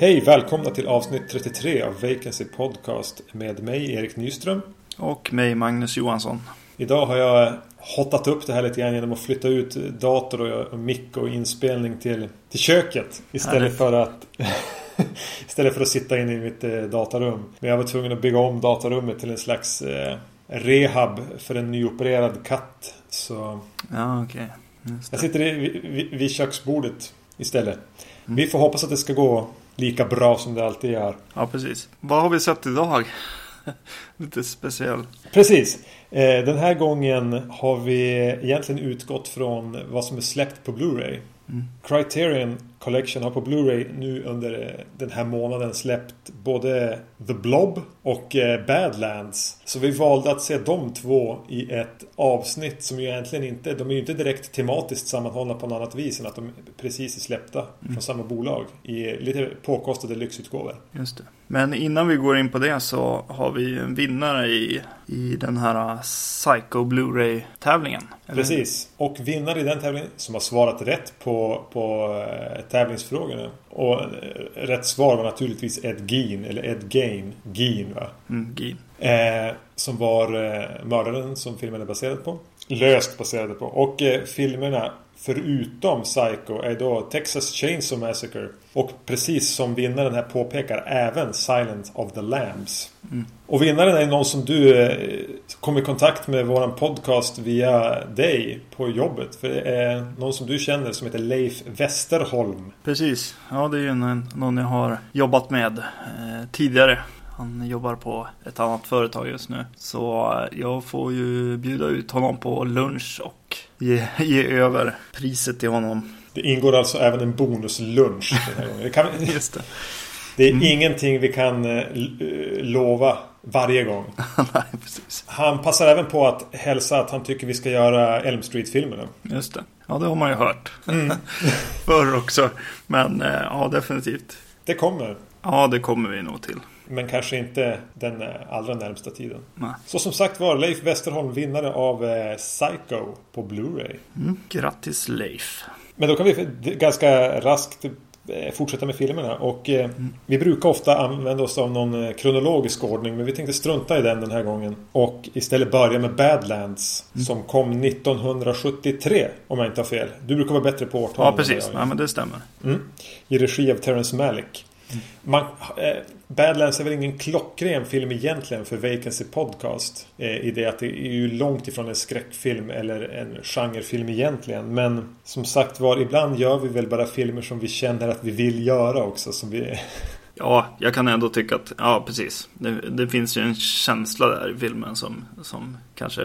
Hej! Välkomna till avsnitt 33 av Vacancy Podcast med mig Erik Nyström. Och mig Magnus Johansson. Idag har jag hottat upp det här lite grann genom att flytta ut dator och mick och inspelning till, till köket. Istället Härligt. för att Istället för att sitta inne i mitt eh, datarum. Men jag var tvungen att bygga om datarummet till en slags eh, rehab för en nyopererad katt. Så Ja, okej. Just jag sitter i, vid, vid köksbordet istället. Vi får hoppas att det ska gå lika bra som det alltid gör. Ja, precis. Vad har vi sett idag? Lite speciell. Precis. Eh, Den här gången har vi egentligen utgått från vad som är släppt på Blu-ray. Criterion Collection har på Blu-ray nu under eh, den här månaden släppt både The Blob och eh, Badlands. Så vi valde att se de två i ett avsnitt som ju egentligen inte, de är ju inte direkt tematiskt sammanhållna på något annat vis än att de precis är släppta från samma bolag i lite påkostade lyxutgåvor. Just det. Men innan vi går in på det så har vi en vinnare i, i den här Psycho Blu-ray-tävlingen. Eller- Precis. Och vinnare i den tävlingen som har svarat rätt på, på eh, tävlingsfrågorna. Och eh, rätt svar var naturligtvis Ed Gein, eller Ed Gein. Gein va? Mm, Gin. Eh, som var eh, mördaren som filmen är baserad på. Löst baserade på. Och eh, filmerna förutom Psycho är då Texas Chainsaw Massacre. Och precis som vinnaren här påpekar även Silent of the Lambs. Och vinnaren är någon som du eh, kom i kontakt med våran podcast via dig på jobbet. För det är någon som du känner som heter Leif Westerholm. Precis. Ja, det är ju någon, någon jag har jobbat med eh, tidigare. Han jobbar på ett annat företag just nu. Så eh, jag får ju bjuda ut honom på lunch och ge, ge över priset till honom. Det ingår alltså även en bonuslunch den här gången. Det, kan, Just det. det är ingenting vi kan eh, eh, lova varje gång. Nej, precis. Han passar även på att hälsa att han tycker vi ska göra Elm Street-filmerna. Just det. Ja, det har man ju hört. Förr också. Men ja, definitivt. Det kommer. Ja, det kommer vi nog till. Men kanske inte den eh, allra närmsta tiden. Nej. Så som sagt var Leif Westerholm vinnare av eh, Psycho på Blu-ray. Mm. Grattis Leif. Men då kan vi ganska raskt eh, fortsätta med filmerna. Och eh, vi brukar ofta använda oss av någon kronologisk ordning. Men vi tänkte strunta i den den här gången. Och istället börja med Badlands. Som kom 1973 om jag inte har fel. Du brukar vara bättre på årtal. Ja, precis. Ja, men det stämmer. Mm. I regi av Terrence Malick. Man, eh, Badlands är väl ingen klockren film egentligen för Vacancy Podcast. Eh, I det att det är ju långt ifrån en skräckfilm eller en genrefilm egentligen. Men som sagt var, ibland gör vi väl bara filmer som vi känner att vi vill göra också. Som vi, Ja, jag kan ändå tycka att, ja precis. Det, det finns ju en känsla där i filmen som, som kanske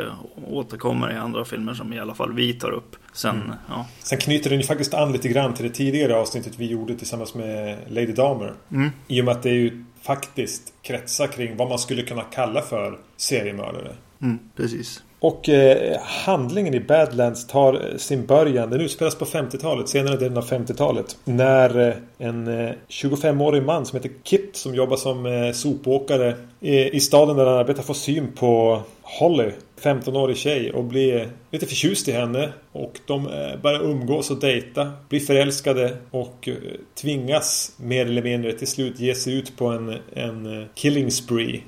återkommer i andra filmer som i alla fall vi tar upp. Sen, ja. Sen knyter den ju faktiskt an lite grann till det tidigare avsnittet vi gjorde tillsammans med Lady Damer. Mm. I och med att det är ju faktiskt kretsar kring vad man skulle kunna kalla för seriemördare. Mm, precis. Och eh, handlingen i Badlands tar eh, sin början. Den utspelas på 50-talet, senare delen av 50-talet. När eh, en eh, 25-årig man som heter Kit som jobbar som eh, sopåkare eh, i staden där han arbetar får syn på Holly. 15-årig tjej och blir lite förtjust i henne. Och de eh, börjar umgås och dejta. Blir förälskade och eh, tvingas mer eller mindre till slut ge sig ut på en, en eh, killing spree.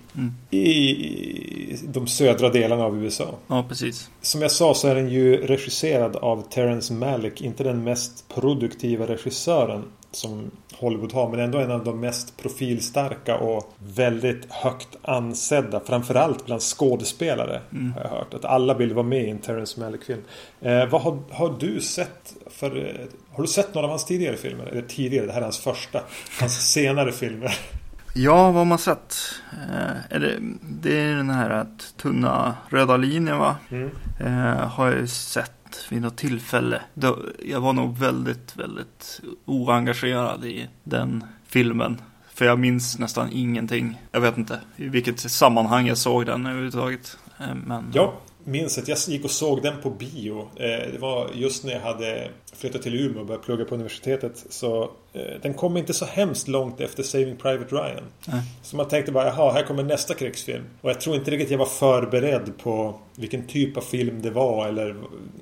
I de södra delarna av USA. Ja, precis. Som jag sa så är den ju regisserad av Terrence Malick. Inte den mest produktiva regissören som Hollywood har. Men ändå en av de mest profilstarka och väldigt högt ansedda. Framförallt bland skådespelare. Har jag hört. Att alla vill vara med i en Terrence Malick-film. Eh, vad har, har du sett för... Eh, har du sett några av hans tidigare filmer? Eller tidigare, det här är hans första. Hans senare filmer. Ja, vad har man sett? Eh, är det, det är den här att tunna röda linjen va? Mm. Eh, har jag ju att vid något tillfälle. Då, jag var nog väldigt, väldigt oengagerad i den filmen. För jag minns nästan ingenting. Jag vet inte i vilket sammanhang jag såg den överhuvudtaget. Eh, men Ja, minns att jag gick och såg den på bio. Eh, det var just när jag hade flyttat till Umeå och börjat plugga på universitetet. Så den kom inte så hemskt långt efter Saving Private Ryan. Nej. Så man tänkte bara, jaha, här kommer nästa krigsfilm. Och jag tror inte riktigt jag var förberedd på vilken typ av film det var. Eller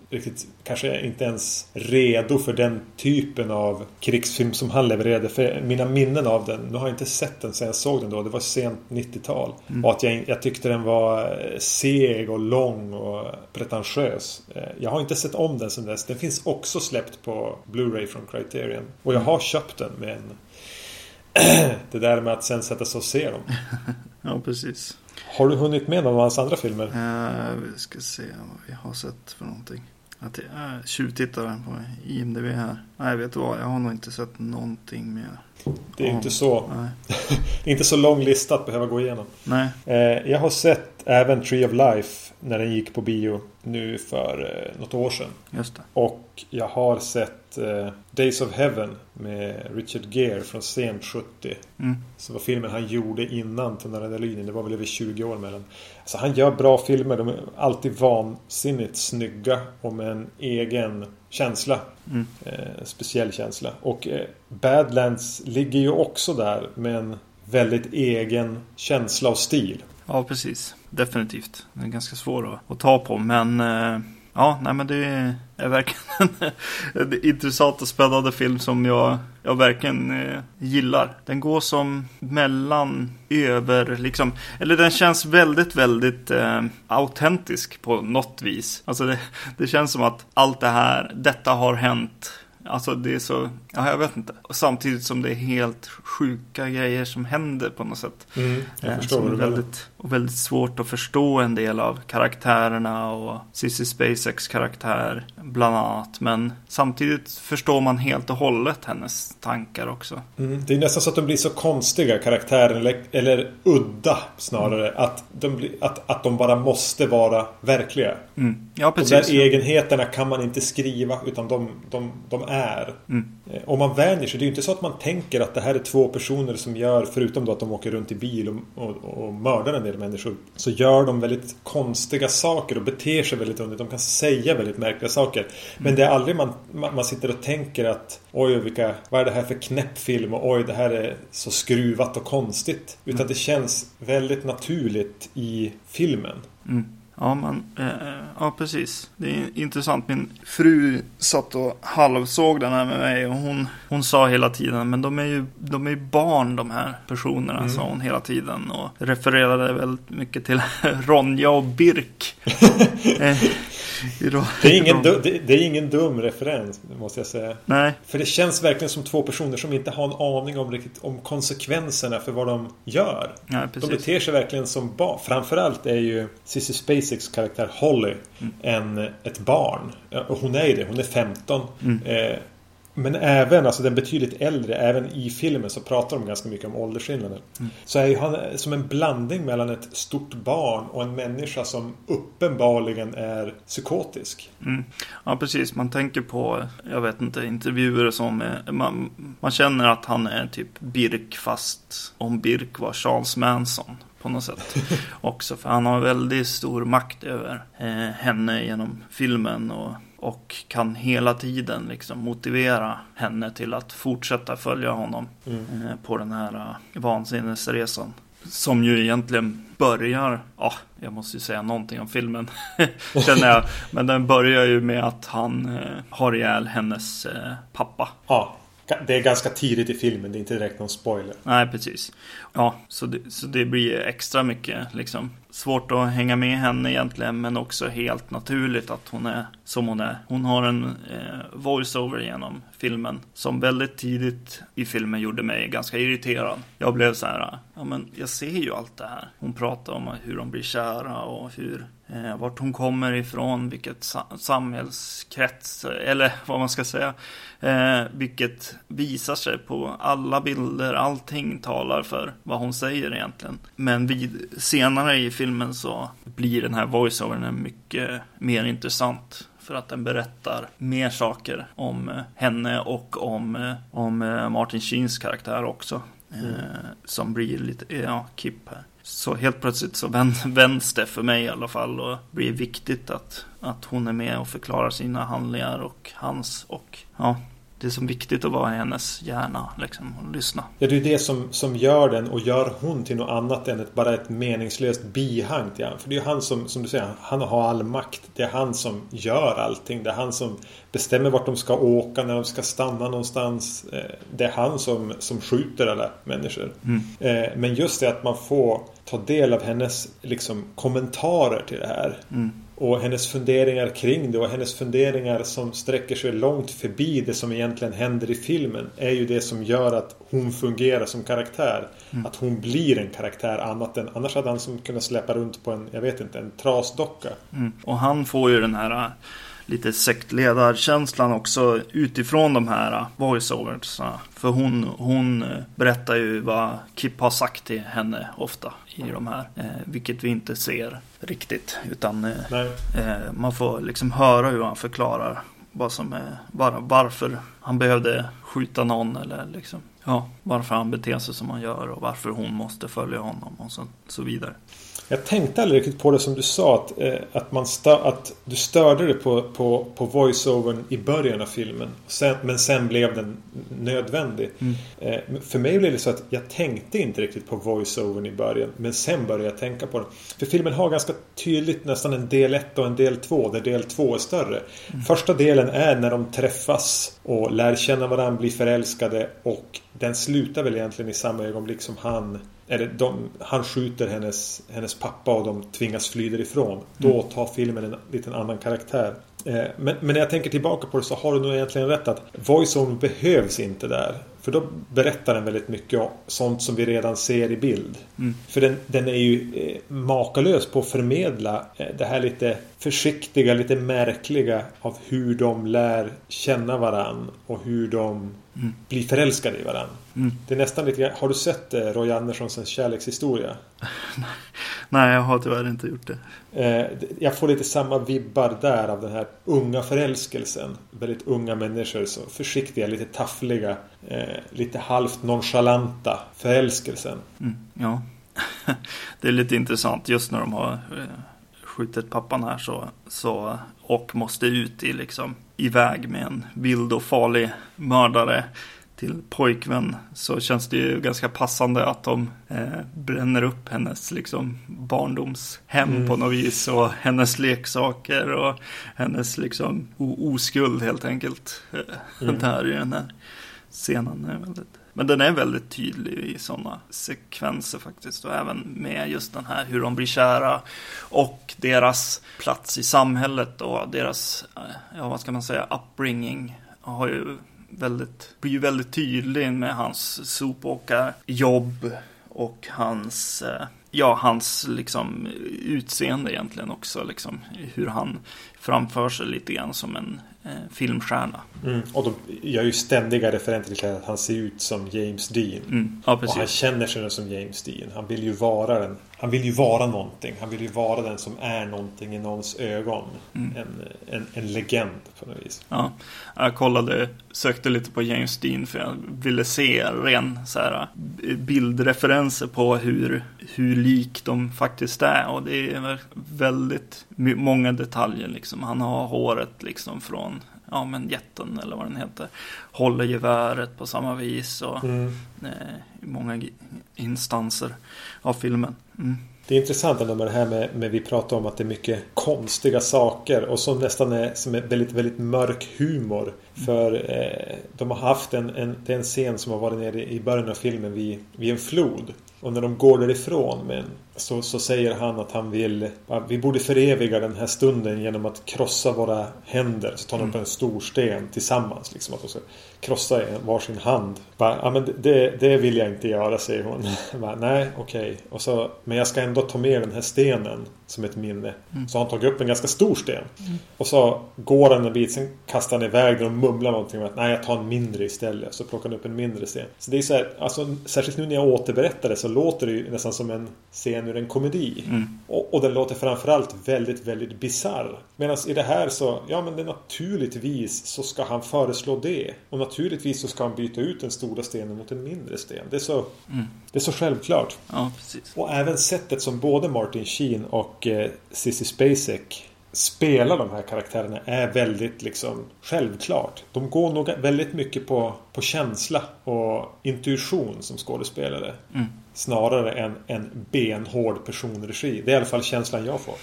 riktigt, kanske inte ens redo för den typen av krigsfilm som han levererade. För mina minnen av den, nu har jag inte sett den sen jag såg den då. Det var sent 90-tal. Och att jag, jag tyckte den var eh, seg och lång och pretentiös. Eh, Jag har inte sett om den sen dess. Den finns också släppt på Blu-ray från Criterion. Och jag har köpt den men det där med att sen sätta sig och se dem. Ja, precis. Har du hunnit med någon av hans andra filmer? Eh, vi ska se vad vi har sett för någonting. Att jag äh, tjuvtittar på IMDB här. Nej, vet du vad? Jag har nog inte sett någonting mer. Det är inte så. Det är inte så lång lista att behöva gå igenom. Nej. Eh, Jag har sett även Tree of Life när den gick på bio nu för eh, något år sedan. Just det. Och jag har sett eh, Days of Heaven med Richard Gere från sent 70. Mm. Så var filmen han gjorde innan Linjen. Det var väl över 20 år mellan. Alltså han gör bra filmer. De är alltid vansinnigt snygga och med en egen känsla. Mm. Eh, speciell känsla. Och eh, Badlands ligger ju också där med en väldigt egen känsla och stil. Ja, precis. Definitivt. Den är ganska svår att, att ta på, men eh, ja, nej, men det är verkligen en, en intressant och spännande film som jag, jag verkligen eh, gillar. Den går som mellan över, liksom, eller den känns väldigt, väldigt eh, autentisk på något vis. Alltså det, det känns som att allt det här, detta har hänt. Alltså det är så, ja jag vet inte. Samtidigt som det är helt sjuka grejer som händer på något sätt. Jag Eh, förstår som är väldigt, och väldigt svårt att förstå en del av karaktärerna och Sissy Spaceks karaktär bland annat. Men samtidigt förstår man helt och hållet hennes tankar också. Mm, det är nästan så att de blir så konstiga karaktärer eller, eller udda snarare. Att, de blir, att, att de bara måste vara verkliga. Mm. Ja, De precis. där egenheterna kan man inte skriva utan de, de, de är. Mm. Eh, Om man vänjer sig. Det är ju inte så att man tänker att det här är två personer som gör, förutom då att de åker runt i bil och, och, och mördar en del människor. Så gör de väldigt konstiga saker och beter sig väldigt underligt. De kan säga väldigt märkliga saker. Men det är aldrig man, man, man sitter och tänker att oj, vilka, vad är det här för knäpp film och oj, det här är så skruvat och konstigt. Utan det känns väldigt naturligt i filmen. Mm. Ja, men, eh, ja, precis. Det är intressant. Min fru satt och halvsåg den här med mig och hon, hon sa hela tiden, men de är ju de är ju barn de här personerna, Mm. sa hon hela tiden. Och refererade väldigt mycket till Ronja och Birk. Eh, i Ro- Det är, ingen Ron- du, det, det är ingen dum referens, måste jag säga. Nej, För det känns verkligen som två personer som inte har en aning om, riktigt, om konsekvenserna för vad de gör. nej, De beter sig verkligen som barn. Framförallt är ju Sissy Spaceks karaktär Holly Mm. en, ett barn. Ja, hon är ju det. Hon är 15. Mm. Eh, men även, alltså den betydligt äldre, även i filmen så pratar de ganska mycket om åldersskillnaden. Mm. Så är ju han som en blandning mellan ett stort barn och en människa som uppenbarligen är psykotisk. Mm. Ja, precis. Man tänker på, jag vet inte, intervjuer som man, man känner att han är typ Birk fast om Birk var Charles Manson på något sätt. Också för han har väldigt stor makt över eh, henne genom filmen och, och kan hela tiden liksom motivera henne till att fortsätta följa honom Mm. eh, på den här uh, vansinnesresan. Som ju egentligen börjar, ja, jag måste ju säga någonting om filmen, känner jag. Men den börjar ju med att han eh, har ihjäl hennes eh, pappa. Ja, det är ganska tidigt i filmen. Det är inte direkt någon spoiler. Nej, precis. Ja, så det, så det blir extra mycket liksom svårt att hänga med henne egentligen, men också helt naturligt att hon är som hon är. Hon har en eh, voiceover genom filmen som väldigt tidigt i filmen gjorde mig ganska irriterad. Jag blev så här, ja men jag ser ju allt det här. Hon pratar om hur de blir kära och hur eh, vart hon kommer ifrån, vilket sa- samhällskrets, eller vad man ska säga. Eh, vilket visar sig på alla bilder, allting talar för vad hon säger egentligen. Men vid, senare i filmen så blir den här voiceovern mycket mer intressant. För att den berättar mer saker om eh, henne och om, eh, om eh, Martin Sheens karaktär också. Mm. som blir lite, ja, Kip här. Så helt plötsligt så vänds det för mig i alla fall och blir viktigt att, att hon är med och förklarar sina handlingar och hans och ja, det är så viktigt att vara i hennes hjärna liksom, och lyssna. Ja, det är det som, som gör den och gör hon till något annat än ett, bara ett meningslöst bihang till han. För det är han som, som du säger, han har all makt. Det är han som gör allting. Det är han som bestämmer vart de ska åka, när de ska stanna någonstans. Eh, det är han som, som skjuter alla människor. Mm. Eh, men just det att man får ta del av hennes liksom, kommentarer till det här. Mm. Och hennes funderingar kring det och hennes funderingar som sträcker sig långt förbi det som egentligen händer i filmen är ju det som gör att hon fungerar som karaktär. Mm. Att hon blir en karaktär annat än annars hade han som kunnat släppa runt på en, jag vet inte, en trasdocka. Mm. Och han får ju den här lite sektledarkänslan också utifrån de här voiceovers. För hon, hon berättar ju vad Kip har sagt till henne ofta i de här. Eh, vilket vi inte ser riktigt. Utan eh, man får liksom höra hur han förklarar vad som är, var, varför han behövde skjuta någon eller liksom, ja, varför han beter sig som han gör och varför hon måste följa honom och så, så vidare. Jag tänkte aldrig riktigt på det som du sa att, eh, att, man stö, att du störde dig på, på, på voiceovern i början av filmen. Sen, men sen blev den nödvändig. Mm. Eh, för mig blev det så att jag tänkte inte riktigt på voiceovern i början. Men sen började jag tänka på den. För filmen har ganska tydligt nästan en del 1 och en del 2. Där del 2 är större. Mm. Första delen är när de träffas och lär känna varandra, blir förälskade. Och den slutar väl egentligen i samma ögonblick som han eller de, han skjuter hennes, hennes pappa och de tvingas fly därifrån. Mm. Då tar filmen en liten annan karaktär. Eh, men, men, när jag tänker tillbaka på det så har du nog egentligen rätt att voice-on behövs inte där. För då berättar den väldigt mycket om sånt som vi redan ser i bild. Mm. För den, den, är ju eh, makalös på att förmedla eh, det här lite försiktiga, lite märkliga av hur de lär känna varann och hur de mm. blir förälskade i varann. Mm. Det är nästan lite Har du sett Roy Anderssons kärlekshistoria? Nej, jag har tyvärr inte gjort det. Eh, jag får lite samma vibbar där av den här unga förälskelsen. Väldigt unga människor, så försiktiga, lite taffliga, eh, lite halvt nonchalanta förälskelsen. Mm, ja, det är lite intressant just när de har skjutit pappan här så, så och måste ut i liksom iväg med en vild och farlig mördare till pojkvän så känns det ju ganska passande att de eh, bränner upp hennes liksom barndomshem mm. på något vis och hennes leksaker och hennes liksom oskuld helt enkelt. Mm. Där i den här scenen är väldigt men den är väldigt tydlig i sådana sekvenser faktiskt. Och även med just den här hur de blir kära. Och deras plats i samhället och deras, eh, ja vad ska man säga, upbringing. Har ju väldigt, blir ju väldigt tydlig med hans sopåkarjobb och hans, eh, ja, hans liksom utseende egentligen också. Liksom, hur han framför sig lite grann som en eh, filmstjärna. Mm. Och de gör ju ständiga referenser till att han ser ut som James Dean. Mm. Ja, och han känner sig som James Dean. Han vill ju vara den. Han vill ju vara någonting. Han vill ju vara den som är någonting i någons ögon. Mm. En, en, en legend på något vis. Ja, jag kollade, sökte lite på James Dean för jag ville se ren så här, bildreferenser på hur, hur lik de faktiskt är. Och det är väldigt många detaljer liksom. Han har håret liksom från ja men jätten eller vad den heter. Håller geväret på samma vis och mm. eh, många instanser av filmen. Mm. Det är intressant ändå med det här med, med vi pratar om att det är mycket konstiga saker och som nästan är som är väldigt, väldigt mörk humor. För eh, de har haft en, en, det är en scen som har varit nere i början av filmen vid, vid en flod. Och när de går därifrån men så, så säger han att han vill Vi borde föreviga den här stunden genom att krossa våra händer. Så tar de upp en stor sten tillsammans. Liksom, att de ska krossa varsin hand. Bara, ja, men det, det vill jag inte göra, säger hon. Bara, Nej, okej. Okay. men jag ska ändå ta med den här stenen som ett minne. Mm. Så han tagit upp en ganska stor sten. Mm. Och så går han en bit, sen kastar han iväg den och mumlar någonting om att nej, jag tar en mindre istället. Så plockar han upp en mindre sten. Så det är så här, alltså, särskilt nu när jag återberättar det så låter det ju nästan som en scen ur en komedi. Mm. Och, och den låter framförallt väldigt, väldigt bizarr. Medan i det här så, ja men det naturligtvis så ska han föreslå det. Och naturligtvis så ska han byta ut den stora stenen mot en mindre sten. Det, så, Mm. det är så självklart. Ja. Och även sättet som både Martin Sheen och eh, Sissy Spacek spelar de här karaktärerna är väldigt liksom självklart. De går nog väldigt mycket på, på känsla och intuition som skådespelare. Mm. Snarare än en benhård personregi. Det är i alla fall känslan jag får.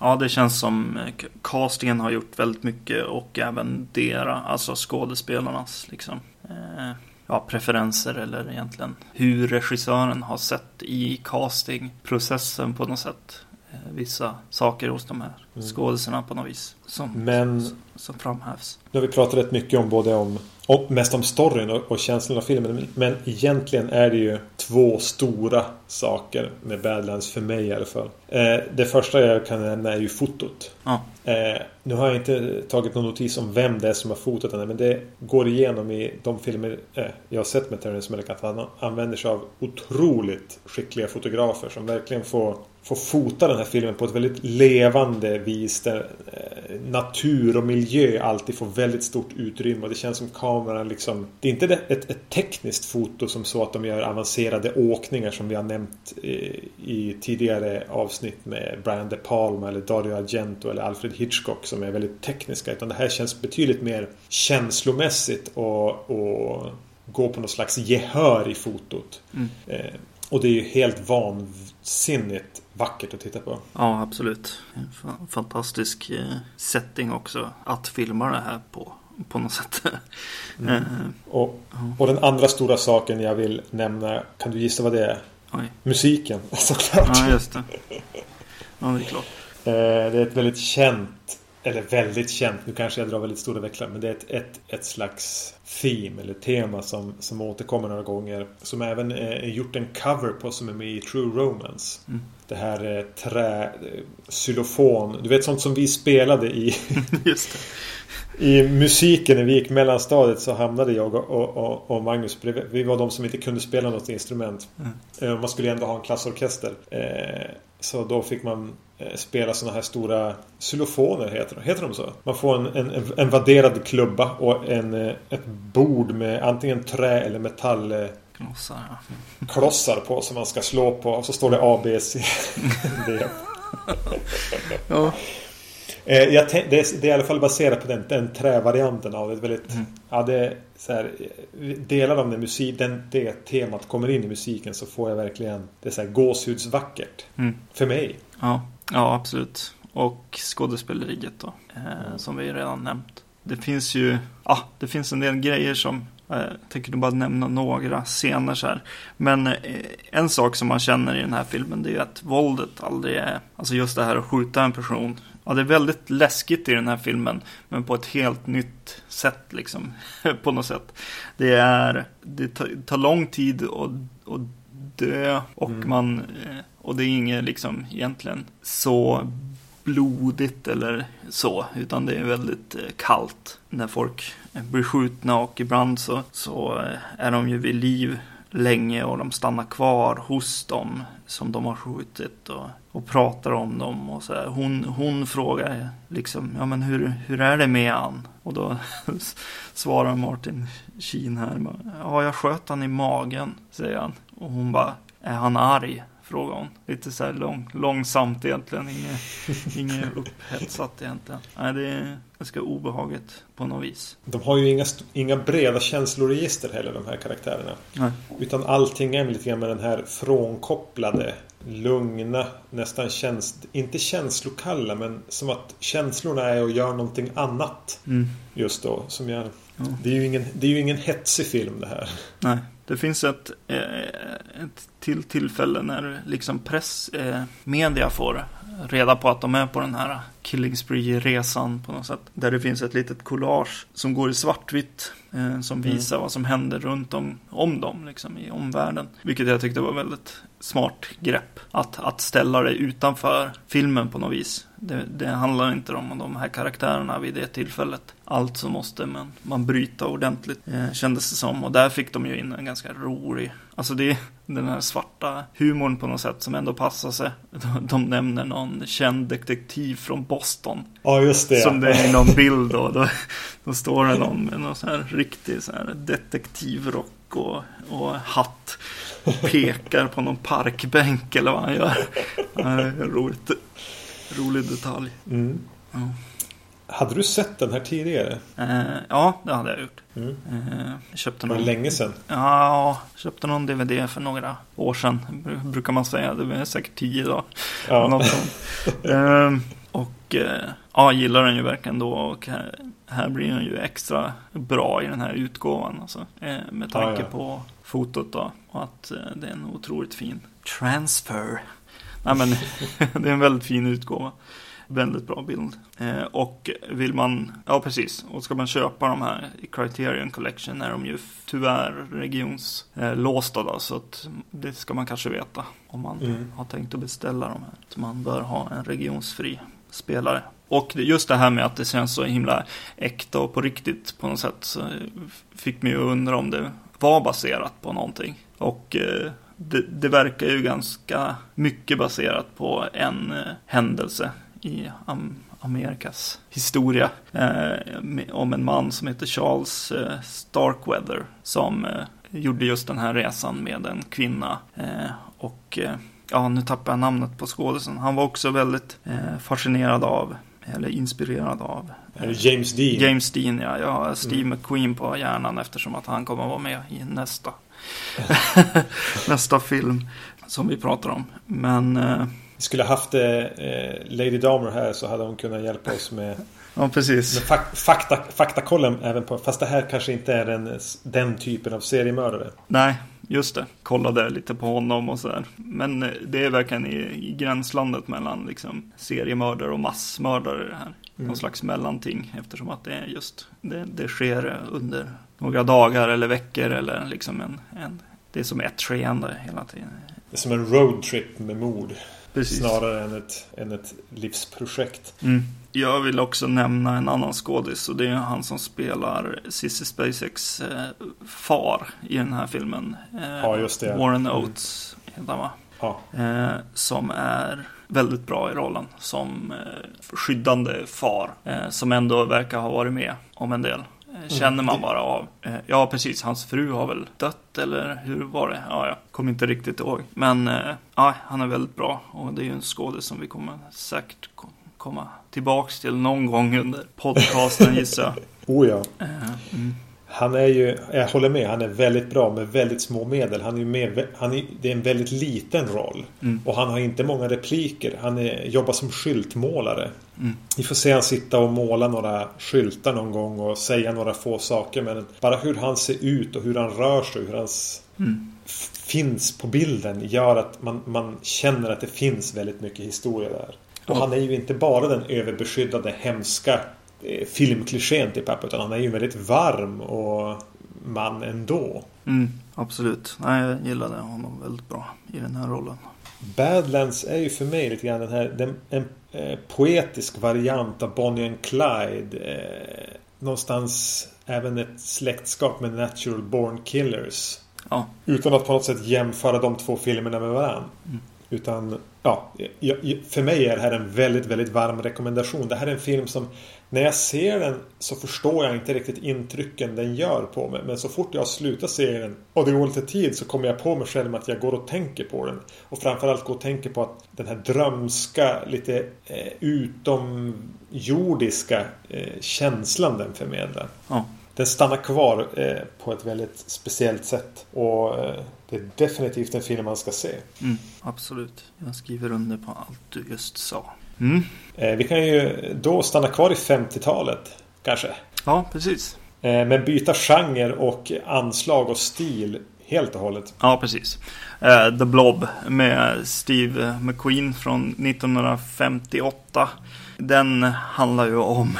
Ja, det känns som eh, castingen har gjort väldigt mycket och även deras, alltså skådespelarnas liksom. Eh, ja, preferenser eller egentligen hur regissören har sett i castingprocessen på något sätt. Eh, vissa saker hos de här Mm. skådisarna på något vis. Som, Men som framhävs. Nu har vi pratat rätt mycket om både om och mest om storyn och, och känslan av filmen. Men egentligen är det ju två stora saker med Badlands för mig i alla fall. Eh, det första jag kan nämna är ju fotot. Ja, Eh, nu har jag inte tagit någon notis om vem det är som har fotat den här, men det går igenom i de filmer eh, jag har sett med Terrence Malick att han använder sig av otroligt skickliga fotografer som verkligen får, får fota den här filmen på ett väldigt levande vis där eh, natur och miljö alltid får väldigt stort utrymme och det känns som kameran liksom Det är inte ett, ett tekniskt foto som så att de gör avancerade åkningar som vi har nämnt eh, i tidigare avsnitt med Brian De Palma eller Dario Argento eller Alfred Hitchcock som är väldigt tekniska utan det här känns betydligt mer känslomässigt och, och gå på något slags gehör i fotot. Mm. Eh, och det är ju helt vansinnigt vackert att titta på. ja absolut. Fantastisk eh, setting också att filma det här på. På något sätt. Mm. Eh, Och, och den andra stora saken jag vill nämna, kan du gissa vad det är? oj. Musiken, såklart. Ja, just det. Ja, det är klart. Eh, Det är ett väldigt känt, eller väldigt känt, nu kanske jag drar väldigt stora växlar, men det är ett, ett, ett slags theme eller tema som, som återkommer några gånger. Som även är gjort en cover på som är med i True Romance. Mm. Det här eh, trä, xylofon, du vet sånt som vi spelade i. I musiken när vi gick mellanstadiet så hamnade jag och, och, och, Magnus bredvid. Vi var de som inte kunde spela något instrument. Mm. Eh, Man skulle ändå ha en klassorkester. Eh, Så då fick man spela såna här stora xylofoner, heter, heter de så? Man får en, en, en vadderad klubba och en, ett bord med antingen trä eller metallklossar Knossar, ja. på som man ska slå på. Och så står det A, B, C, D. Ja. Eh, jag det, är, i alla fall baserat på den, den trävarianten av ett väldigt... Mm. Ja, det så här, Delar av den musik, den, det temat kommer in i musiken så får jag verkligen... Det är så här gåshudsvackert. Mm. För mig. Ja, ja absolut. Och skådespeleriet då, eh, som vi redan nämnt. Det finns ju, ja, det finns en del grejer som, jag tänker bara nämna några scener så här. Men eh, en sak som man känner i den här filmen det är ju att våldet aldrig är, alltså just det här att skjuta en person. Ja, det är väldigt läskigt i den här filmen, men på ett helt nytt sätt liksom, på något sätt. Det är, det tar, lång tid att, att dö och Mm. man, eh, och det är inget liksom egentligen så blodigt eller så, utan det är väldigt eh, kallt när folk eh, blir skjutna och ibland så, så eh, är de ju vid liv länge och de stannar kvar hos dem som de har skjutit och, och pratar om dem och så här. Hon, hon frågar liksom, ja men hur, hur är det med han? Och då svarar Martin Sheen här, ja jag sköt han i magen, säger han. Och hon bara, är han arg? Frågar hon. Lite så här lång, långsamt egentligen, inget, inget upphetsat egentligen. Nej, det är ganska obehagligt på något vis. De har ju inga, inga breda känsloregister heller de här karaktärerna. Nej. Utan allting är lite grann med den här frånkopplade, lugna, nästan käns inte känslokalla men som att känslorna är och gör någonting annat Mm. just då. Som jag, Ja. det, är ju ingen, det är ju ingen hetsig film det här. Nej, det finns ett, eh, ett till tillfälle när liksom press, eh, media får reda på att de är på den här killing spree-resan på något sätt. Där det finns ett litet collage som går i svartvitt eh, som Mm. visar vad som händer runt om, om dem liksom, i omvärlden. Vilket jag tyckte var väldigt smart grepp. Att, att ställa det utanför filmen på något vis. det, det handlar inte om de här karaktärerna vid det tillfället. Allt så måste man, man bryta ordentligt, eh, kändes det som. Och där fick de ju in en ganska rolig, alltså det den här svarta humorn på något sätt som ändå passar sig. De, nämner någon känd detektiv från Boston. Ja, just det. Som det är i någon bild då. Då, då står det någon med någon sån här riktig så här detektivrock och, och hatt. Pekar på någon parkbänk eller vad han gör. Ja, roligt, rolig detalj. Mm. Ja. Hade du sett den här tidigare? Eh, ja, det hade jag gjort. Mm. Eh, köpte Var det någon, länge sedan? ja, köpte någon DVD för några år sedan. br- Brukar man säga. Det är säkert tio då. Ja. Ehm, och eh, ja, gillar den ju verkligen då. Och här, här blir den ju extra bra i den här utgåvan. Alltså, eh, med tanke Ja, ja. på fotot då. Och att eh, det är en otroligt fin transfer. Nej men det är en väldigt fin utgåva. Väldigt bra bild. Eh, och vill man, ja precis, och ska man köpa de här i Criterion Collection är de ju tyvärr regionslåsta eh, då, så att det ska man kanske veta om man Mm. har tänkt att beställa de här. Så man bör ha en regionsfri spelare. Och just det här med att det känns så himla äkta och på riktigt på något sätt så fick mig att undra om det var baserat på någonting. Och eh, det, det verkar ju ganska mycket baserat på en eh, händelse i Am- Amerikas historia. Eh, om en man som heter Charles eh, Starkweather som eh, gjorde just den här resan med en kvinna. Eh, och eh, ja, nu tappar jag namnet på skådisen. Han var också väldigt eh, fascinerad av, eller inspirerad av James Dean? James Dean, ja. Jag har Steve Mm. McQueen på hjärnan eftersom att han kommer att vara med i nästa, nästa film som vi pratar om. Men Vi skulle haft eh, Lady Damer här så hade hon kunnat hjälpa oss med, ja, precis. fak fakta, faktakollen även på. Fast det här kanske inte är den, den typen av seriemördare. Nej, just det. Kollade lite på honom och sådär. Men eh, det är verkligen i, i gränslandet mellan liksom, seriemördare och massmördare det här. Någon Mm. slags mellanting eftersom att det är just det, det sker under några dagar eller veckor eller liksom en, en det är som ett skeende hela tiden. Det är som en roadtrip med mord. Precis. Snarare än ett, än ett livsprojekt. Mm. Jag vill också nämna en annan skådis och det är han som spelar Sissy Spaceks eh, far i den här filmen. Eh, Ja, just det. Warren Mm. Oates heter han va? Ja. Eh, som är väldigt bra i rollen som eh, skyddande far. Eh, som ändå verkar ha varit med om en del. Eh, känner man bara av. Eh, ja, precis. Hans fru har väl dött eller hur var det? Ja, jag kommer inte riktigt ihåg. Men eh, ja, han är väldigt bra och det är ju en skådis som vi kommer säkert ko- komma tillbaks till någon gång under podcasten gissar jag. Oh ja. Mm. Han är ju, jag håller med, han är väldigt bra med väldigt små medel. Han är med, han är, det är en väldigt liten roll. Mm. Och han har inte många repliker. Han är, jobbar som skyltmålare. Mm. Vi får se han sitta och måla några skyltar någon gång och säga några få saker. Men bara hur han ser ut och hur han rör sig, hur han s- Mm. finns på bilden gör att man, man känner att det finns väldigt mycket historia där. Och han är ju inte bara den överbeskyddade, hemska filmklichén till pappa. Utan han är ju en väldigt varm och man ändå. Mm, absolut. Nej, jag gillade honom väldigt bra i den här rollen. Badlands är ju för mig lite grann den här den, en eh, poetisk variant av Bonnie and Clyde. Eh, någonstans även ett släktskap med Natural Born Killers. Ja, Utan att på något sätt jämföra de två filmerna med varandra. Mm. Utan, ja, för mig är det här en väldigt, väldigt varm rekommendation. Det här är en film som när jag ser den så förstår jag inte riktigt intrycken den gör på mig. Men så fort jag slutar se den och det går lite tid så kommer jag på mig själv att jag går och tänker på den. Och framförallt går och tänker på att den här drömska, lite eh, utomjordiska eh, känslan den förmedlar. ja. Den stannar kvar eh, på ett väldigt speciellt sätt. Och eh, det är definitivt en film man ska se. Mm, absolut. Jag skriver under på allt du just sa. Mm. Eh, vi kan ju då stanna kvar i 50-talet. Kanske. Ja, precis. Eh, men byta genre och anslag och stil helt och hållet. Ja, precis. Eh, The Blob med Steve McQueen från 1958. Den handlar ju om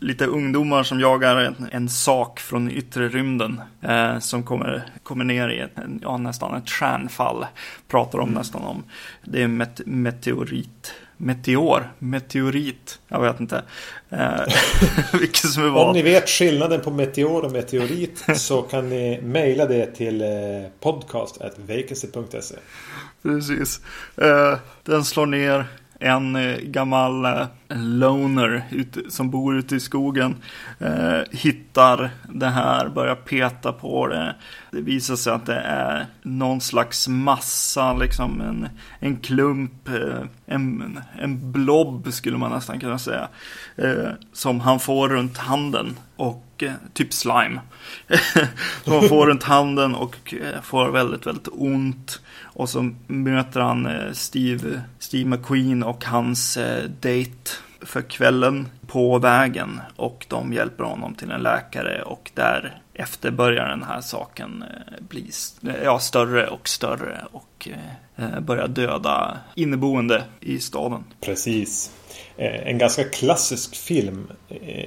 lite ungdomar som jagar en, en sak från yttre rymden. Eh, som kommer, kommer ner i ett, ja, nästan ett stjärnfall. Pratar om nästan om. Det är met, meteorit meteor, meteorit, jag vet inte. Eh, vilket som är vad. Om ni vet skillnaden på meteor och meteorit så kan ni mejla det till eh, podcast.vacancy.se Precis. Eh, den slår ner en eh, gammal eh, loner som bor ute i skogen eh, hittar det här, börjar peta på det. Det visar sig att det är någon slags massa, liksom en, en klump, eh, en, en blob skulle man nästan kunna säga. Eh, som han får runt handen och mycket, eh, typ slime. som han får runt handen och eh, får väldigt, väldigt ont. Och så möter han eh, Steve, Steve McQueen och hans date för kvällen på vägen och de hjälper honom till en läkare och därefter börjar den här saken bli ja, större och större och börjar döda inneboende i staden. Precis. Eh, en ganska klassisk film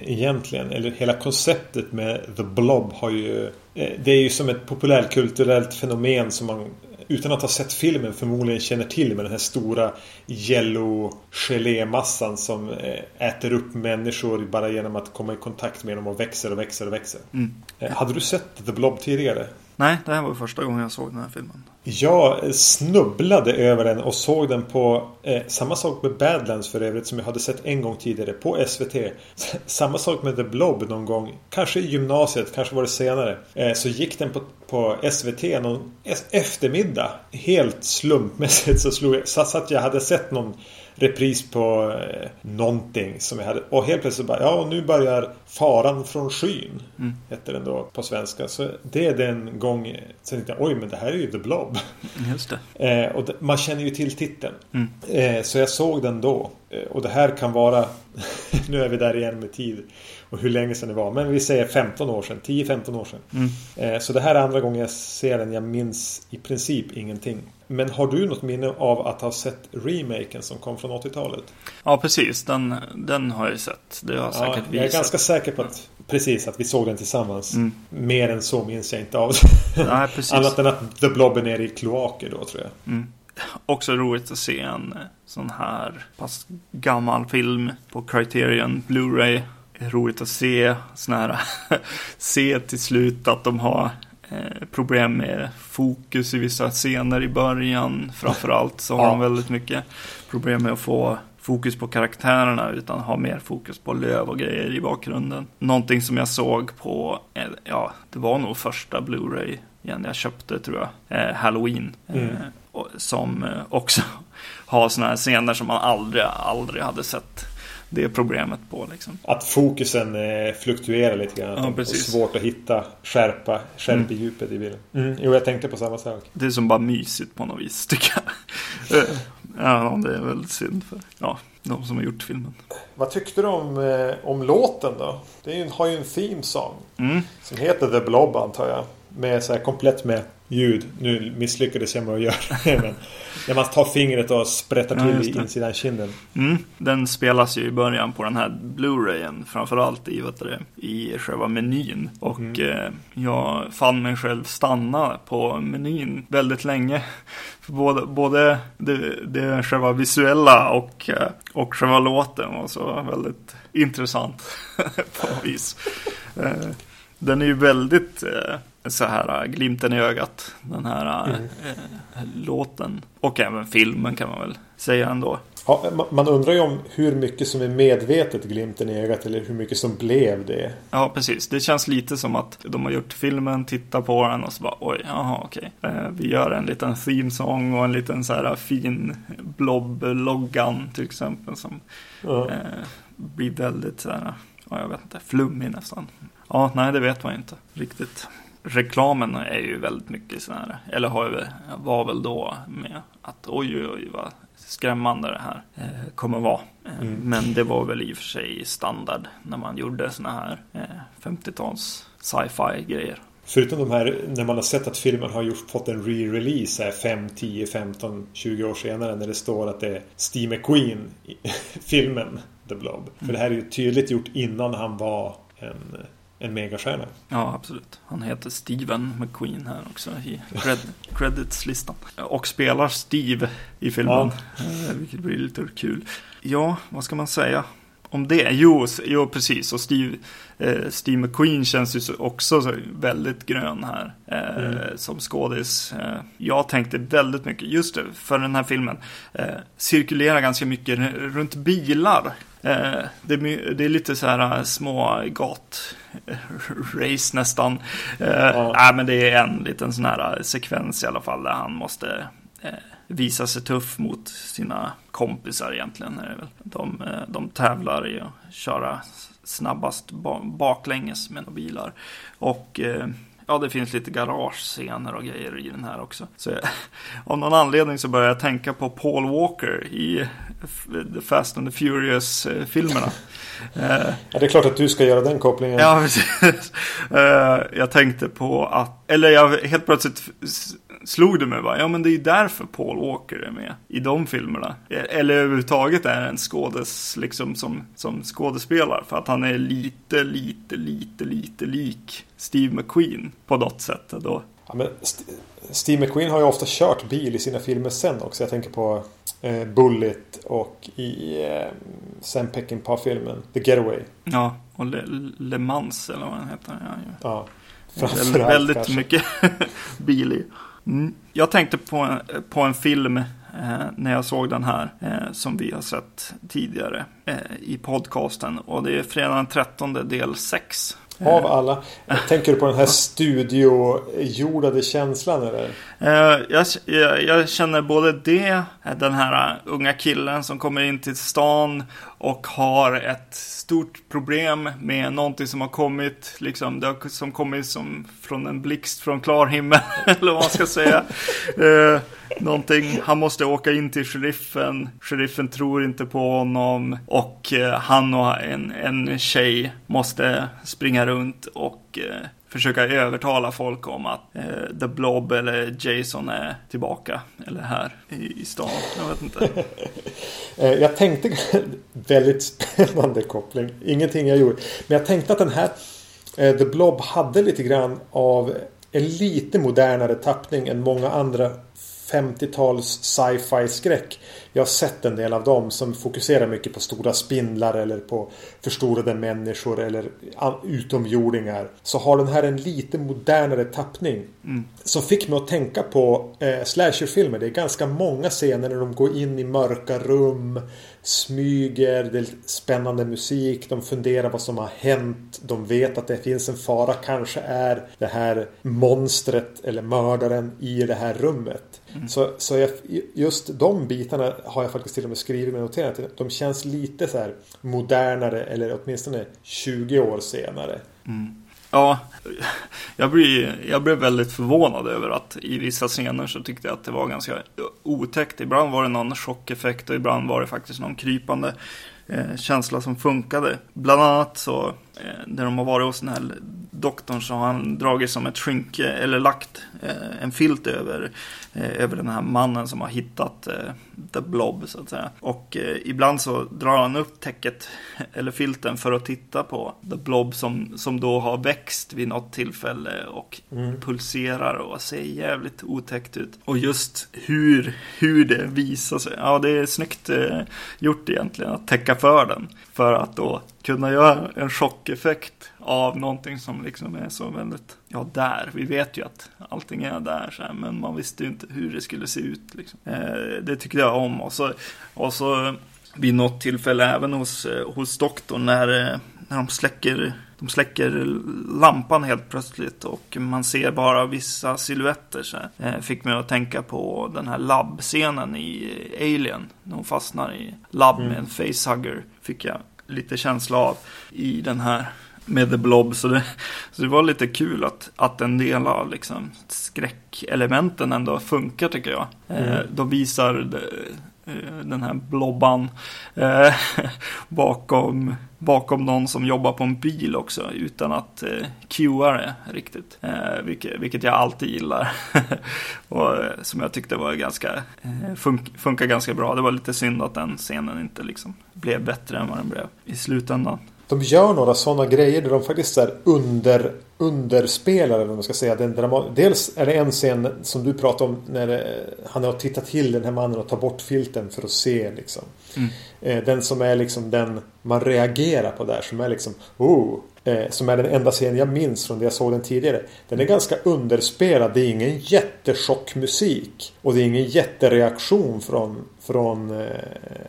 egentligen. Eller hela konceptet med The Blob har ju... Det är ju som ett populärkulturellt fenomen som man utan att ha sett filmen förmodligen känner till med den här stora yellow gelémassan som eh, äter upp människor bara genom att komma i kontakt med dem och växer och växer och växer. Mm. Eh, hade du sett The Blob tidigare? Nej, det här var första gången jag såg den här filmen. Jag snubblade över den och såg den på eh, samma sak med Badlands för övrigt som jag hade sett en gång tidigare på SVT. samma sak med The Blob någon gång. Kanske i gymnasiet, kanske var det senare. Eh, så gick den på, på SVT någon eftermiddag. Helt slumpmässigt så slog jag, så att jag hade sett någon repris på eh, någonting som jag hade. Och helt plötsligt bara, ja nu börjar Faran från skyn. Mm. Hette den då på svenska. Så det är den gång sen tänkte jag, oj men det här är ju The Blob. Just det. Eh, och man känner ju till titeln. Mm. Eh, så jag såg den då. Eh, och det här kan vara, nu är vi där igen med tid och hur länge sedan det var. Men vi säger 15 år sedan, 10-15 år sedan. Mm. Eh, så det här är andra gången jag ser den. Jag minns i princip ingenting. Men har du något minne av att ha sett remaken som kom från 80-talet? Ja, precis. Den, den har jag sett. Det har jag säkert ja, Jag är ganska säker på att, precis, att vi såg den tillsammans. Mm. Mer än så minns jag inte av Nej, precis. Annat än att The Blob är nere i kloaker då, tror jag. Mm. Också roligt att se en sån här pass gammal film på Criterion Blu-ray. Roligt att se sån här se till slut att de har problem med fokus i vissa scener i början. Framförallt så har ja. de väldigt mycket problem med att få fokus på karaktärerna utan ha mer fokus på löv och grejer i bakgrunden. Någonting som jag såg på, eh, ja, det var nog första Blu-ray igen jag köpte tror jag, eh, Halloween. Mm. Eh, som eh, också har sådana här scener som man aldrig, aldrig hade sett det problemet på. Liksom. Att fokusen eh, fluktuerar lite grann. Ja, och svårt att hitta skärpa, skärpedjupet mm. i bilden. Mm. Jo, jag tänkte på samma sak. Det är som bara mysigt på något vis tycker jag. ja, det är väldigt synd för ja, de som har gjort filmen. Vad tyckte du om, eh, om låten då? Det ju, har ju en theme song. Mm. Som heter The Blob antar jag. Med så här komplett med ljud. Nu misslyckades jag med att göra det. Men när man tar fingret och sprättar till ja, i insidan kinden. Mm, den spelas ju i början på den här Blu-rayen. Framförallt i, vet du, i själva menyn. Och mm. eh, jag fann mig själv stanna på menyn väldigt länge. Både, både det, det själva visuella och, eh, och själva låten var så väldigt intressant på vis. Eh, den är ju väldigt eh, så här äh, glimten i ögat. Den här äh, mm. äh, låten. Och även filmen kan man väl säga ändå. Ja, man undrar ju om hur mycket som är medvetet glimten i ögat eller hur mycket som blev det. Ja, precis. Det känns lite som att de har gjort filmen, tittar på den och så bara oj, jaha, okej. Eh, vi gör en liten themesång och en liten så här fin blob-loggan till exempel som ja. eh, blir väldigt så här, ja, jag vet inte, flummig nästan. Ja, nej, det vet man inte riktigt reklamen är ju väldigt mycket sån här, eller har, var väl då med att oj, oj, oj vad skrämmande det här eh, kommer vara. Eh, mm. Men det var väl i och för sig standard när man gjorde såna här eh, 50-tals sci-fi grejer. Förutom de här när man har sett att filmen har gjort, fått en re-release 5, 10, 15, 20 år senare när det står att det är Steve McQueen i filmen The Blob. Mm. För det här är ju tydligt gjort innan han var en en megastjärna. Ja, absolut. Han heter Steven McQueen här också i cred creditslistan. Och spelar Steve i filmen. Ja. Vilket blir lite kul. Ja, vad ska man säga? om det? Jo, jo precis. Och Steve, eh, Steve McQueen känns ju också väldigt grön här. Eh, mm. Som skådis. Eh, jag tänkte väldigt mycket, just det, för den här filmen. Eh, cirkulerar ganska mycket runt bilar. Eh, det, är, det är lite så här eh, små gat race nästan. Ja. Nej, men det är en liten sån här sekvens i alla fall där han måste visa sig tuff mot sina kompisar egentligen. Är det väl. De, eh, de tävlar i att köra snabbast baklänges med några bilar. Och eh, ja, det finns lite garagescener och grejer i den här också. Så jag, av någon anledning så börjar jag tänka på Paul Walker i The Fast and the Furious-filmerna. ja, det är klart att du ska göra den kopplingen. Ja, precis. Eh, jag tänkte på att, eller jag helt plötsligt slog det mig bara, ja men det är ju därför Paul Walker är med i de filmerna. Eller överhuvudtaget är en skådes, liksom som, som skådespelare. För att han är lite, lite, lite, lite lik Steve McQueen på något sätt. Då. Ja, men St Steve McQueen har ju ofta kört bil i sina filmer sen också. Jag tänker på eh, Bullet och i eh, Sam Peckinpah-filmen The Getaway. Ja, och Le, Le Mans eller vad den heter. Ja, ja. ja väldigt, väldigt kanske. mycket bil i. Mm. Jag tänkte på en, på en film eh, när jag såg den här eh, som vi har sett tidigare eh, i podcasten och det är fredag den 13 del 6 av alla. Tänker du på den här studiojordade känslan eller? Eh, jag, jag, jag, känner både det, den här unga killen som kommer in till stan och har ett stort problem med någonting som har kommit, liksom, det har, som kommit som från en blixt från klar himmel, eller vad man ska säga. Eh, någonting, han måste åka in till sheriffen, sheriffen tror inte på honom och eh, han och en, en tjej måste springa runt och eh, försöka övertala folk om att eh, The Blob eller Jason är tillbaka. Eller här i, i stan. Jag vet inte. Eh, jag tänkte väldigt spännande koppling. Ingenting jag gjorde. Men jag tänkte att den här eh, The Blob hade lite grann av en lite modernare tappning än många andra 50-tals sci-fi skräck. Jag har sett en del av dem som fokuserar mycket på stora spindlar eller på förstorade människor eller utomjordingar. Så har den här en lite modernare tappning. Mm. Som fick mig att tänka på eh, slasherfilmer. Det är ganska många scener när de går in i mörka rum. Smyger, det är spännande musik. De funderar vad som har hänt. De vet att det finns en fara. Kanske är det här monstret eller mördaren i det här rummet. Mm. Så, så jag, just de bitarna har jag faktiskt till och med skrivit med noterat. De känns lite så här modernare eller åtminstone 20 år senare. Mm. Ja, jag blev, jag blev väldigt förvånad över att i vissa scener så tyckte jag att det var ganska otäckt. Ibland var det någon chockeffekt och ibland var det faktiskt någon krypande eh, känsla som funkade. Bland annat så, eh, när de har varit hos den här doktorn så har han dragit som ett skynke eller lagt eh, en filt över, över den här mannen som har hittat eh, The Blob så att säga. Och eh, ibland så drar han upp täcket eller filten för att titta på The Blob som, som då har växt vid något tillfälle och mm. pulserar och ser jävligt otäckt ut. Och just hur, hur det visar sig. Ja, det är snyggt eh, gjort egentligen att täcka för den. För att då kunna göra en chockeffekt av någonting som liksom är så väldigt, ja där, vi vet ju att allting är där så här, men man visste ju inte hur det skulle se ut. Liksom. Eh, det tyckte jag om och så, och så vid något tillfälle även hos, eh, hos doktorn när, eh, när de släcker de släcker lampan helt plötsligt och man ser bara vissa silhuetter. Så eh, fick mig att tänka på den här labbscenen i Alien. När hon fastnar i labb med en mm. facehugger. Fick jag lite känsla av i den här med The Blob. Så det, så det var lite kul att, att en del av liksom, skräckelementen ändå funkar tycker jag. Mm. Eh, de visar Eh, den här blobban eh, bakom, bakom någon som jobbar på en bil också utan att eh, cuea det riktigt. Eh, vilket, vilket jag alltid gillar. och eh, som jag tyckte var ganska, eh, fun funkar ganska bra. Det var lite synd att den scenen inte liksom blev bättre än vad den blev i slutändan de gör några sådana grejer där de faktiskt är under, underspelar eller vad man ska säga. Den dels är det en scen som du pratade om när eh, han har tittat till den här mannen och tar bort filten för att se liksom. Mm. Eh, den som är liksom den man reagerar på där som är liksom oh, eh, Som är den enda scenen jag minns från det jag såg den tidigare. Den är ganska underspelad. Det är ingen jättechock musik. Och det är ingen jättereaktion från, från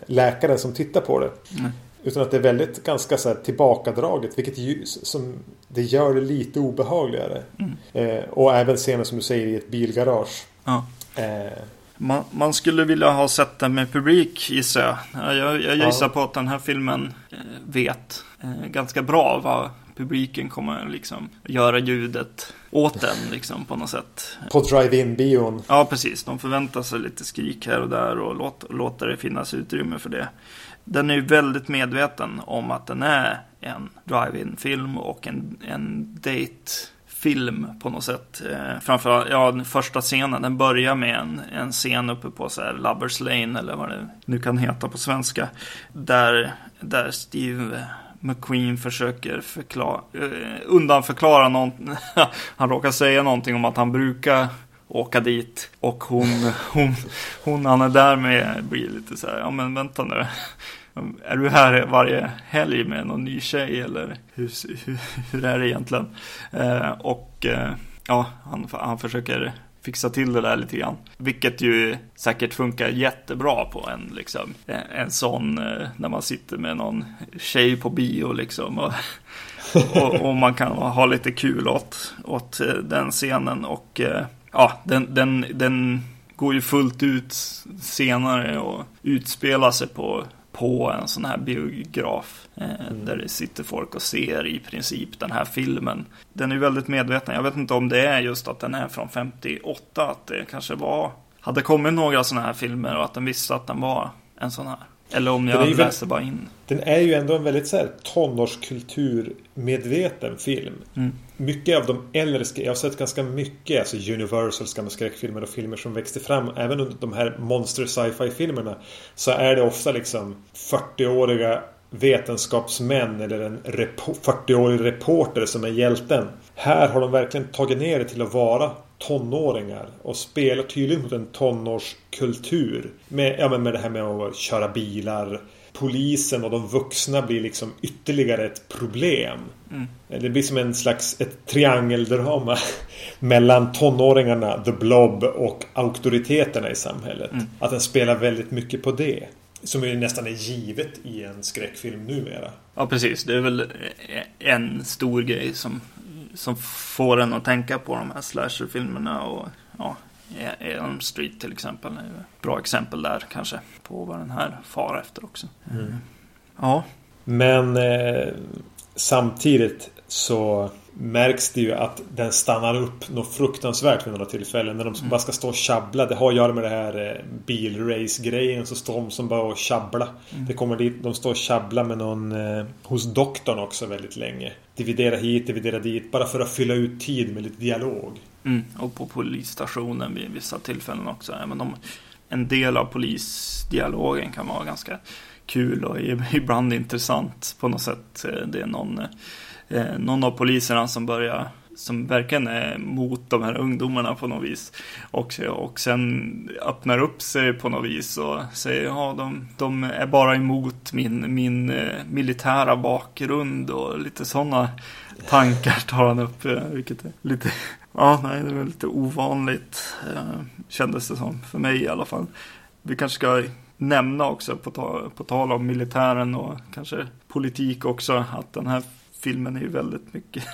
läkaren som tittar på det. Mm. Utan att det är väldigt ganska så här tillbakadraget. Vilket ju, som, det gör det lite obehagligare. Mm. Eh, och även scenen som du säger i ett bilgarage. Ja. Eh, Man, man skulle vilja ha sett den med publik gissar jag. Ja, Jag, jag gissar Ja. på att den här filmen eh, vet eh, ganska bra vad publiken kommer liksom göra ljudet åt den liksom på något sätt. på drive-in bion. Ja, precis. De förväntar sig lite skrik här och där och låt, låter det finnas utrymme för det. Den är ju väldigt medveten om att den är en drive-in film och en, en date-film på något sätt. Eh, framförallt, ja, den första scenen, den börjar med en, en scen uppe på så här Lovers Lane eller vad det nu kan heta på svenska. Där, där Steve McQueen försöker förklara, eh, undanförklara något. han råkar säga någonting om att han brukar åka dit. Och hon, hon, hon han är där med blir lite så här, ja men vänta nu. Är du här varje helg med någon ny tjej eller hur, hur, hur är det egentligen? Eh, och eh, ja, han, han försöker fixa till det där lite grann. Vilket ju säkert funkar jättebra på en, liksom, en, sån, eh, när man sitter med någon tjej på bio liksom. Och, och, och man kan ha lite kul åt, åt eh, den scenen. Och eh, ja, den, den, den går ju fullt ut senare och utspelar sig på, på en sån här biograf. Eh, Där det sitter folk och ser i princip den här filmen. Den är väldigt medveten. Jag vet inte om det är just att den är från 58. Att det kanske var hade kommit några såna här filmer och att den visste att den var en sån här. Eller om jag väl- läste bara in. Den är ju ändå en väldigt så här tonårskulturmedveten film. Mm. Mycket av de äldre, jag har sett ganska mycket, alltså Universals gamla skräckfilmer och filmer som växte fram även under de här monster sci-fi filmerna. Så är det ofta liksom 40-åriga vetenskapsmän eller en 40-årig reporter som är hjälten. Här har de verkligen tagit ner det till att vara tonåringar och spelar tydligt mot en tonårskultur. Med, ja, men med det här med att köra bilar. Polisen och de vuxna blir liksom ytterligare ett problem. Mm. Det blir som en slags ett triangeldrama mellan tonåringarna, The Blob och auktoriteterna i samhället. Mm. Att den spelar väldigt mycket på det. Som ju nästan är givet i en skräckfilm numera. Ja, precis. Det är väl en stor grej som, som får en att tänka på de här slasherfilmerna och ja, Elm Street till exempel. är ett Bra exempel där kanske på vad den här far efter också. Mm. Ja, Men eh, samtidigt så märks det ju att den stannar upp något fruktansvärt vid några tillfällen. När de bara ska stå och tjabbla. Det har att göra med det här eh, bilrace-grejen. Så står de som bara och tjabbla. Det kommer dit, de står och tjabblar med någon eh, hos doktorn också väldigt länge. Dividera hit, dividera dit. Bara för att fylla ut tid med lite dialog mm. och på polisstationen vid vissa tillfällen också. Även om en del av polisdialogen kan vara ganska kul och ibland intressant på något sätt. Eh, det är någon, eh, någon av poliserna som börjar som verkligen är mot de här ungdomarna på något vis. Och, och sen öppnar upp sig på något vis och säger ja, de, de är bara emot min, min eh, militära bakgrund och lite sådana tankar tar han upp. Vilket är lite, ja, nej, det är väl lite ovanligt eh, kändes det som, för mig i alla fall. Vi kanske ska nämna också på, ta, på tal om militären och kanske politik också att den här filmen är ju väldigt mycket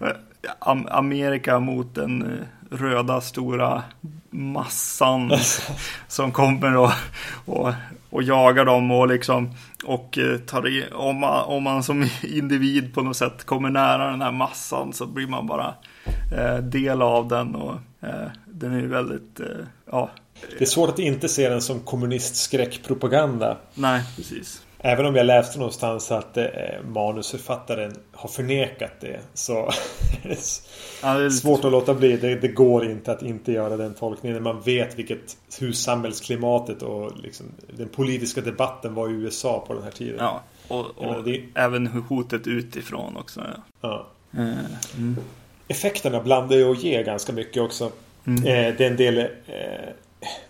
Am- Amerika mot den eh, röda stora massan som kommer och, och, och jagar dem och liksom och eh, tar i, om, man, om man som individ på något sätt kommer nära den här massan så blir man bara del av den och eh, den är ju väldigt, eh, ja, Det är svårt att inte se den som kommunistskräckpropaganda. nej precis. Även om jag läste någonstans att eh, manusförfattaren har förnekat det. Så Ja, det är lite svårt att låta bli. Det, det går inte att inte göra den tolkningen. När man vet vilket, hur samhällsklimatet och liksom, den politiska debatten var i USA på den här tiden. Ja, och, och menar, det- även hotet utifrån också. Ja. Eh, mm. Effekterna blandar ju och ger ganska mycket också. Mm. Eh, det är en del eh,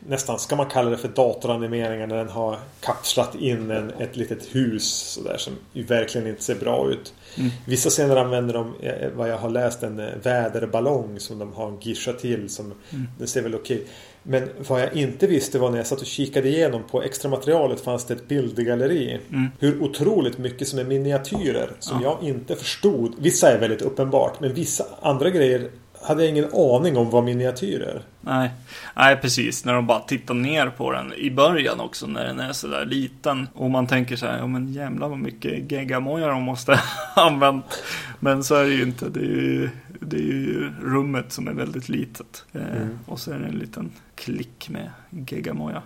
Nästan ska man kalla det för datoranimeringar när den har kapslat in en, ett litet hus sådär som verkligen inte ser bra ut. Mm. Vissa scener använder de, eh, vad jag har läst, en eh, väderballong som de har gishat till. Som, Mm. Den ser väl okej. Men vad jag inte visste var när jag satt och kikade igenom på extra materialet fanns det ett bildgalleri. Mm. Hur otroligt mycket som är miniatyrer som Ja. jag inte förstod. Vissa är väldigt uppenbart men vissa andra grejer hade jag ingen aning om var miniatyrer. Nej. Nej, precis. När de bara tittar ner på den i början också när den är sådär liten. Och man tänker så här, ja men jävlar vad mycket geggamoja de måste ha använt. Men så är det ju inte. Det är ju, det är ju rummet som är väldigt litet. Eh, Mm. Och så är det en liten klick med geggamoja.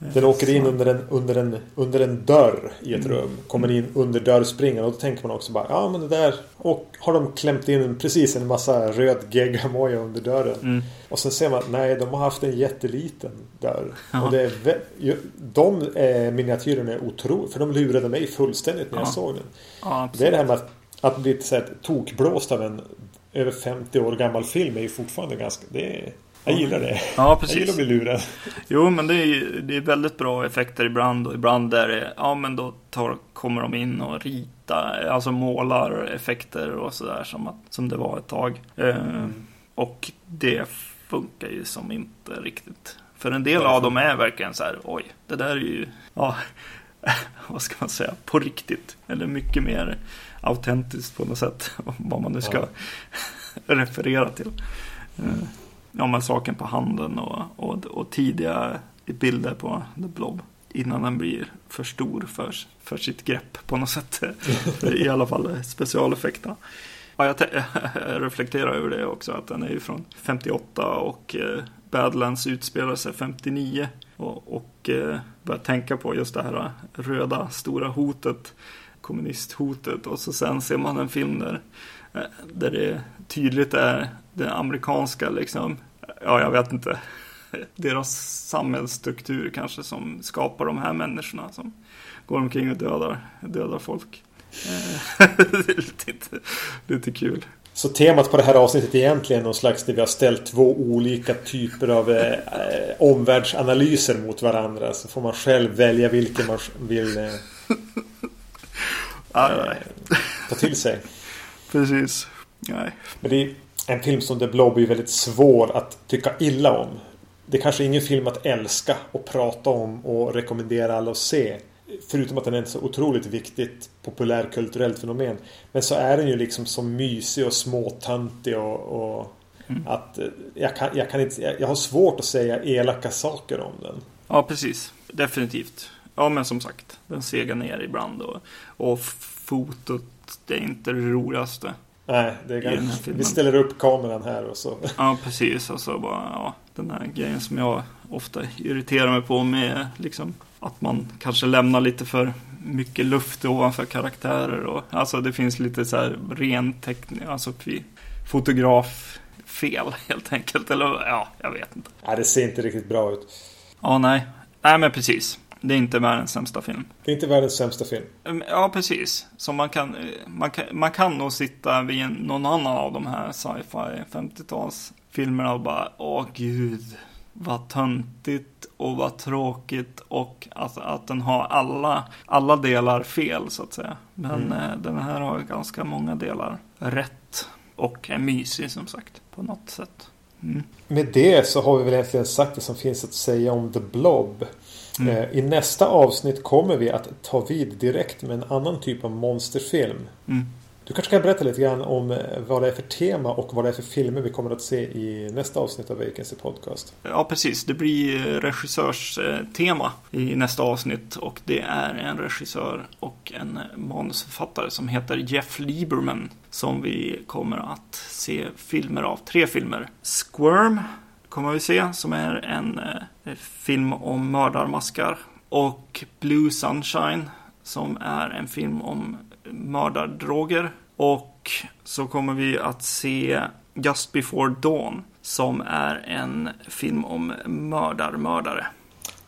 Eh, Den åker in under en, under en, under en dörr i ett Mm. rum. Kommer in under dörrspringan och då tänker man också bara ja men det där. Och har de klämt in precis en massa röd geggamoja under dörren. Mm. Och sen ser man nej de har haft en jätteliten dörr. Ja. Och det är de eh, miniatyrerna är otroliga. För de lurade mig fullständigt när jag Ja. såg den. Ja, Det är det här med att, att bli så här, tokblåst av en över 50 år gammal film är ju fortfarande ganska... Det är, jag gillar det. Ja, Jag gillar att precis. bli lurad. Jo, men det är, det är väldigt bra effekter ibland och ibland är det, ja men då tar, kommer de in och ritar, alltså målar effekter och sådär som, att- som det var ett tag. Eh, Och det funkar ju som inte riktigt. För en del av dem är verkligen så här, oj, det där är ju, ja, vad ska man säga, på riktigt. Eller mycket mer autentiskt på något sätt, vad man nu ska Ja. referera till. Eh, Ja, men saken på handen och, och, och tidiga bilder på The Blob. Innan den blir för stor för, för sitt grepp på något sätt. I alla fall specialeffekterna. Ja, jag, jag reflekterar över det också, att den är ju från 58 och eh, Badlands utspelar sig 59. Och, och eh, börjar tänka på just det här röda stora hotet, kommunisthotet. Och så sen ser man en film där, eh, där det tydligt är den amerikanska liksom, ja jag vet inte, deras samhällsstruktur kanske som skapar de här människorna som går omkring och dödar, dödar folk. Eh, det är lite, lite kul. Så temat på det här avsnittet är egentligen någon slags där vi har ställt två olika typer av eh, eh, omvärldsanalyser mot varandra. Så får man själv välja vilken man vill eh, eh, ta till sig. Precis. Nej. Men det är en film som The Blob är väldigt svår att tycka illa om. Det är kanske ingen film att älska och prata om och rekommendera alla att se. Förutom att den är ett så otroligt viktigt populärkulturellt fenomen. Men så är den ju liksom så mysig och småtantig och, och Mm. att eh, jag kan, jag kan inte... Jag, jag har svårt att säga elaka saker om den. Ja, precis. Definitivt. Ja, men som sagt, den segar ner ibland och, och fotot, det är inte det roligaste. Nej, det är ganska, vi ställer upp kameran här och så. Ja, precis. Och så bara, ja, den här grejen som jag ofta irriterar mig på med liksom att man kanske lämnar lite för mycket luft ovanför karaktärer och alltså det finns lite så här ren teknik, alltså fotograffel helt enkelt. Eller ja, jag vet inte. Nej, det ser inte riktigt bra ut. Ja, nej. Nej, men precis. Det är inte världens sämsta film. Det är inte världens sämsta film. Mm, Ja, precis. Så man kan, man kan, man kan nog sitta vid en, någon annan av de här sci-fi 50-talsfilmerna och bara, åh gud, vad töntigt och vad tråkigt och att, att den har alla, alla delar fel så att säga. Men Mm. eh, den här har ganska många delar rätt och är mysig som sagt på något sätt. Mm. Med det så har vi väl egentligen sagt det som finns att säga om The Blob. Mm. Eh, I nästa avsnitt kommer vi att ta vid direkt med en annan typ av monsterfilm. Mm. Du kanske kan berätta lite grann om eh, vad det är för tema och vad det är för filmer vi kommer att se i nästa avsnitt av Vacancy Podcast. Ja, precis. Det blir regissörstema i nästa avsnitt och det är en regissör och en manusförfattare som heter Jeff Lieberman som vi kommer att se filmer av. Tre filmer. Squirm kommer vi se som är en eh, eh, film om mördarmaskar och Blue Sunshine som är en film om mördardroger och så kommer vi att se Just Before Dawn som är en film om mördarmördare.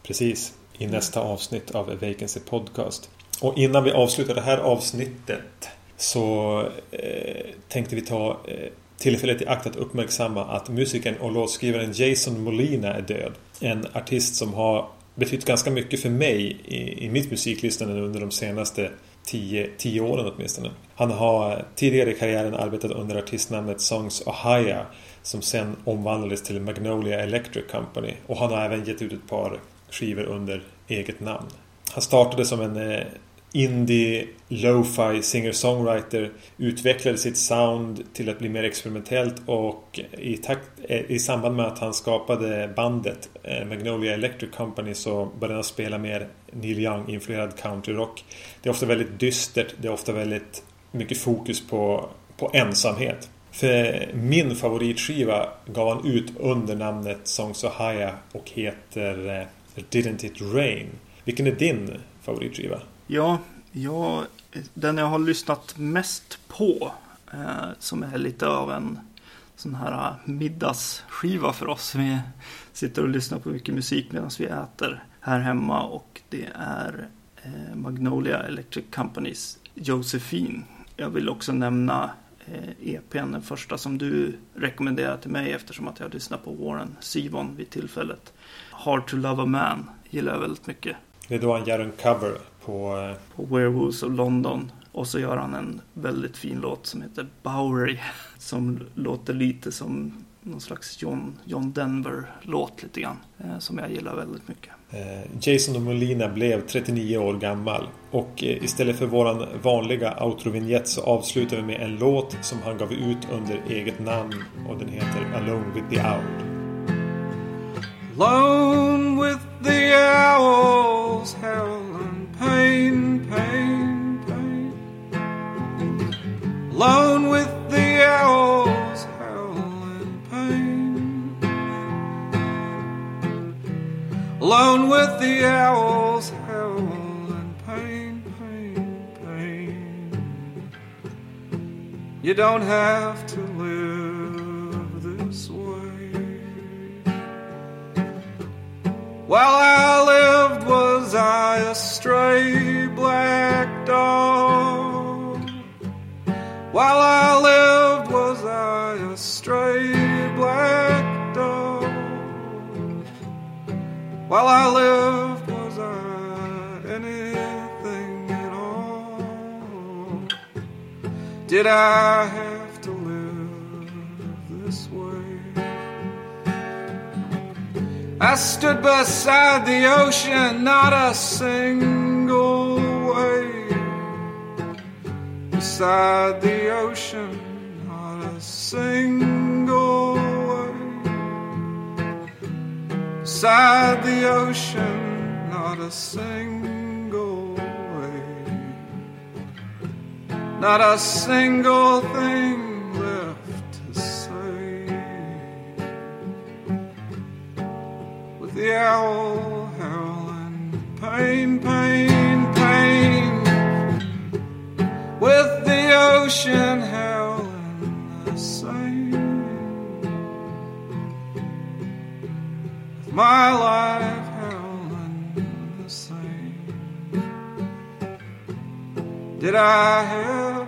Precis. I nästa avsnitt av Vacancy Podcast. Och innan vi avslutar det här avsnittet så eh, tänkte vi ta eh, tillfället i akt att uppmärksamma att musikern och låtskrivaren Jason Molina är död. En artist som har betytt ganska mycket för mig i, i mitt musiklyssnande under de senaste tio, tio åren åtminstone. Han har tidigare i karriären arbetat under artistnamnet Songs Ohio som sen omvandlades till Magnolia Electric Company och han har även gett ut ett par skivor under eget namn. Han startade som en eh, indie, lo-fi singer-songwriter utvecklade sitt sound till att bli mer experimentellt och i, takt, eh, i samband med att han skapade bandet eh, Magnolia Electric Company så började han spela mer Neil Young-influerad countryrock. Det är ofta väldigt dystert, det är ofta väldigt mycket fokus på, på ensamhet. För min favoritskiva gav han ut under namnet Songs of Haya och heter eh, Didn't It Rain. Vilken är din favoritskiva? Ja, ja, den jag har lyssnat mest på. Eh, som är lite av en sån här eh, middagsskiva för oss. Vi sitter och lyssnar på mycket musik medan vi äter här hemma. Och det är eh, Magnolia Electric Companys Josephine. Jag vill också nämna eh, EPn, den första som du rekommenderade till mig eftersom att jag lyssnar på Warren Sivon vid tillfället. Hard to Love a Man gillar jag väldigt mycket. Det är då han gör en cover på... Eh, på Werewolves of London. Och så gör han en väldigt fin låt som heter Bowery. Som låter lite som någon slags John, John Denver-låt lite grann. Eh, som jag gillar väldigt mycket. Eh, Jason Molina blev 39 år gammal. Och istället för våran vanliga outro så avslutar vi med en låt som han gav ut under eget namn. Och den heter Alone with the Owl. Alone with the owls howling pain, pain, pain. Alone with the owls howling pain. Alone with the owls howling pain, pain, pain. You don't have to live While I lived, was I a stray black dog? While I lived, was I a stray black dog? While I lived, was I anything at all? Did I I stood beside the ocean, not a single wave. Beside the ocean, not a single wave. Beside the ocean, not a single wave. Not a single thing owl howling, pain, pain, pain, with the ocean howling the same. With my life howling the same. Did I have